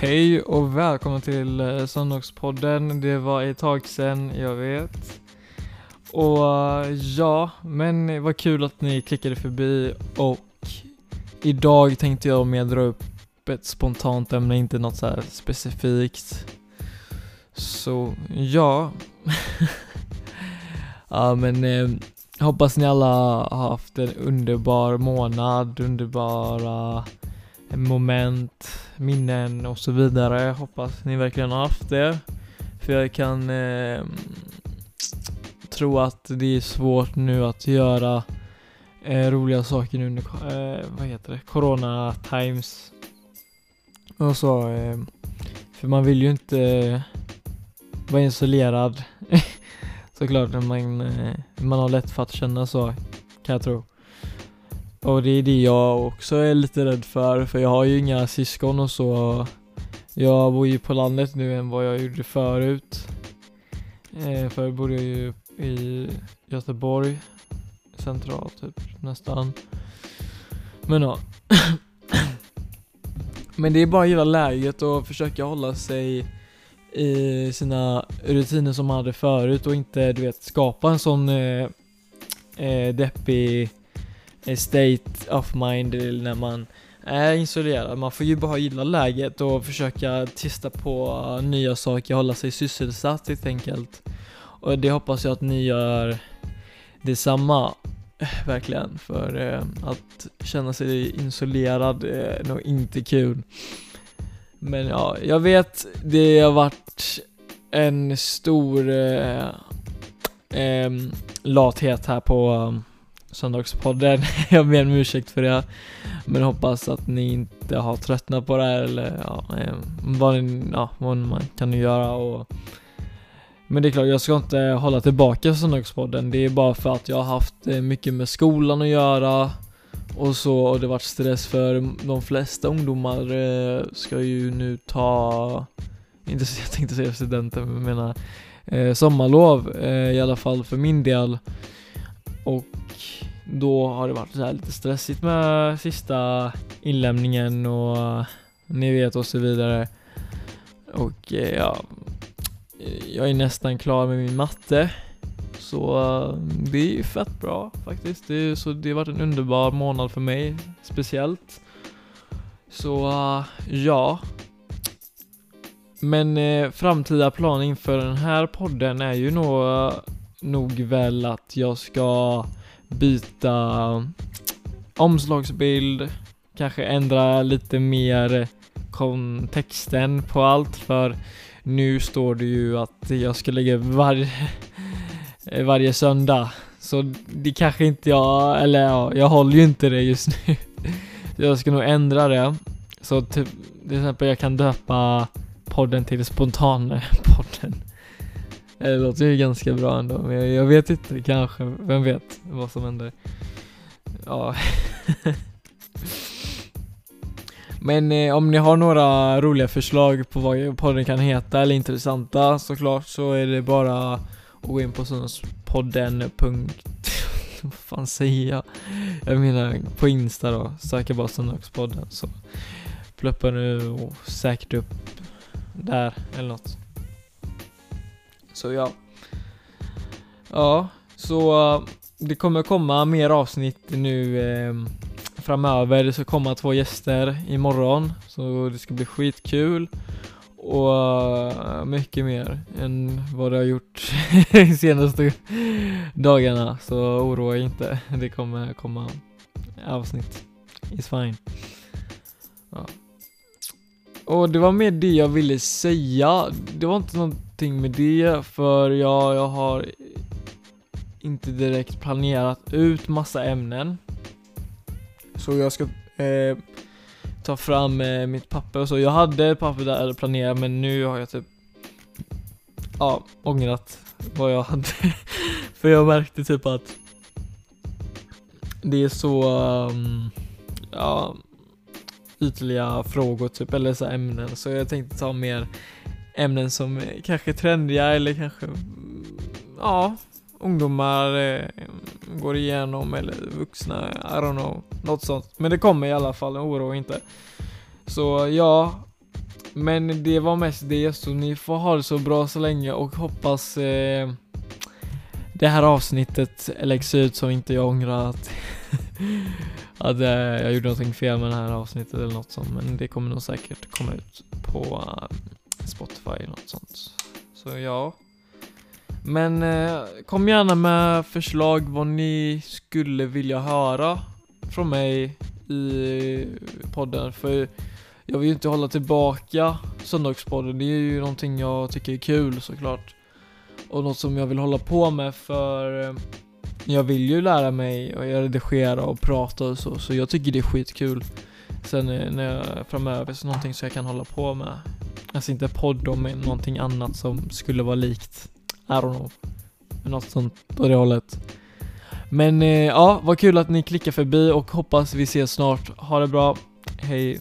Hej och välkommen till eh, Söndagspodden. Det var ett tag sedan, jag vet. Och ja, men vad kul att ni klickade förbi och idag tänkte jag mer dra upp ett spontant ämne, inte något så här specifikt. Så ja. ja men eh, hoppas ni alla har haft en underbar månad, underbara moment, minnen och så vidare. Hoppas ni verkligen har haft det. För jag kan eh, tro att det är svårt nu att göra eh, roliga saker nu under, eh, vad heter det, corona times. Och så, eh, för man vill ju inte eh, vara isolerad. Såklart, man, eh, man har lätt för att känna så, kan jag tro. Och det är det jag också är lite rädd för, för jag har ju inga syskon och så. Jag bor ju på landet nu än vad jag gjorde förut. Eh, förr bodde jag ju i Göteborg, centralt typ nästan. Men ja. Men det är bara att gilla läget och försöka hålla sig i sina rutiner som man hade förut och inte du vet skapa en sån eh, eh, deppig state of mind när man är isolerad. Man får ju bara gilla läget och försöka testa på nya saker, hålla sig sysselsatt helt enkelt. Och det hoppas jag att ni gör detsamma, eh, verkligen. För eh, att känna sig isolerad eh, är nog inte kul. Men ja, jag vet det har varit en stor eh, eh, lathet här på eh, Söndagspodden. jag ber om ursäkt för det. Men hoppas att ni inte har tröttnat på det här eller ja, eh, vad, vad, ja, vad man kan göra och men det är klart, jag ska inte hålla tillbaka Söndagspodden. Det är bara för att jag har haft eh, mycket med skolan att göra och så och det varit stress för de flesta ungdomar eh, ska ju nu ta, inte så jag tänkte säga studenten, men jag menar eh, sommarlov eh, i alla fall för min del. Och då har det varit så lite stressigt med sista inlämningen och ni vet och så vidare. Och eh, ja, jag är nästan klar med min matte. Så eh, det är ju fett bra faktiskt. Det, så det har varit en underbar månad för mig, speciellt. Så eh, ja. Men eh, framtida plan inför den här podden är ju nog, nog väl att jag ska byta omslagsbild, kanske ändra lite mer kontexten på allt för nu står det ju att jag ska lägga varje, varje söndag. Så det kanske inte jag, eller ja, jag håller ju inte det just nu. Jag ska nog ändra det. Så typ, till exempel jag kan döpa podden till spontanpodden. Det låter ju ganska bra ändå, men jag, jag vet inte, kanske, vem vet vad som händer. Ja. men eh, om ni har några roliga förslag på vad podden kan heta eller intressanta såklart så är det bara att gå in på podden. vad fan säger jag? Jag menar på Insta då, söka bara Söndagspodden så pluppar nu och säkert upp där eller något. Så ja. Ja, så eh, det kommer komma mer avsnitt nu eh, framöver. Det ska komma två gäster imorgon, så det ska bli skitkul. Och uh, mycket mer än vad det har gjort de senaste dagarna. Så oroa er inte, det kommer komma avsnitt. It's fine. Ja. Och det var mer det jag ville säga. Det var inte någonting med det, för jag, jag har inte direkt planerat ut massa ämnen. Så jag ska eh, ta fram eh, mitt papper och så. Jag hade ett papper där planerat men nu har jag typ ja, ångrat vad jag hade. För jag märkte typ att det är så um, ja, ytliga frågor typ, eller så ämnen. Så jag tänkte ta mer ämnen som kanske är trendiga eller kanske, mm, ja, ungdomar eh, går igenom eller vuxna, I don't know, något sånt. Men det kommer i alla fall, oroa inte. Så ja, men det var mest det, så ni får ha det så bra så länge och hoppas eh, det här avsnittet läggs ut så inte jag ångrar att, att jag gjorde någonting fel med det här avsnittet eller något sånt. Men det kommer nog säkert komma ut på eh, Spotify eller något sånt. Så ja. Men eh, kom gärna med förslag vad ni skulle vilja höra från mig i podden. För jag vill ju inte hålla tillbaka Söndagspodden. Det är ju någonting jag tycker är kul såklart. Och något som jag vill hålla på med för eh, jag vill ju lära mig och jag redigera och prata och så. Så jag tycker det är skitkul. Sen eh, när jag framöver så någonting som jag kan hålla på med. Alltså inte podd om någonting annat som skulle vara likt. I don't know. Något sånt på det hållet. Men eh, ja, vad kul att ni klickar förbi och hoppas vi ses snart. Ha det bra. Hej.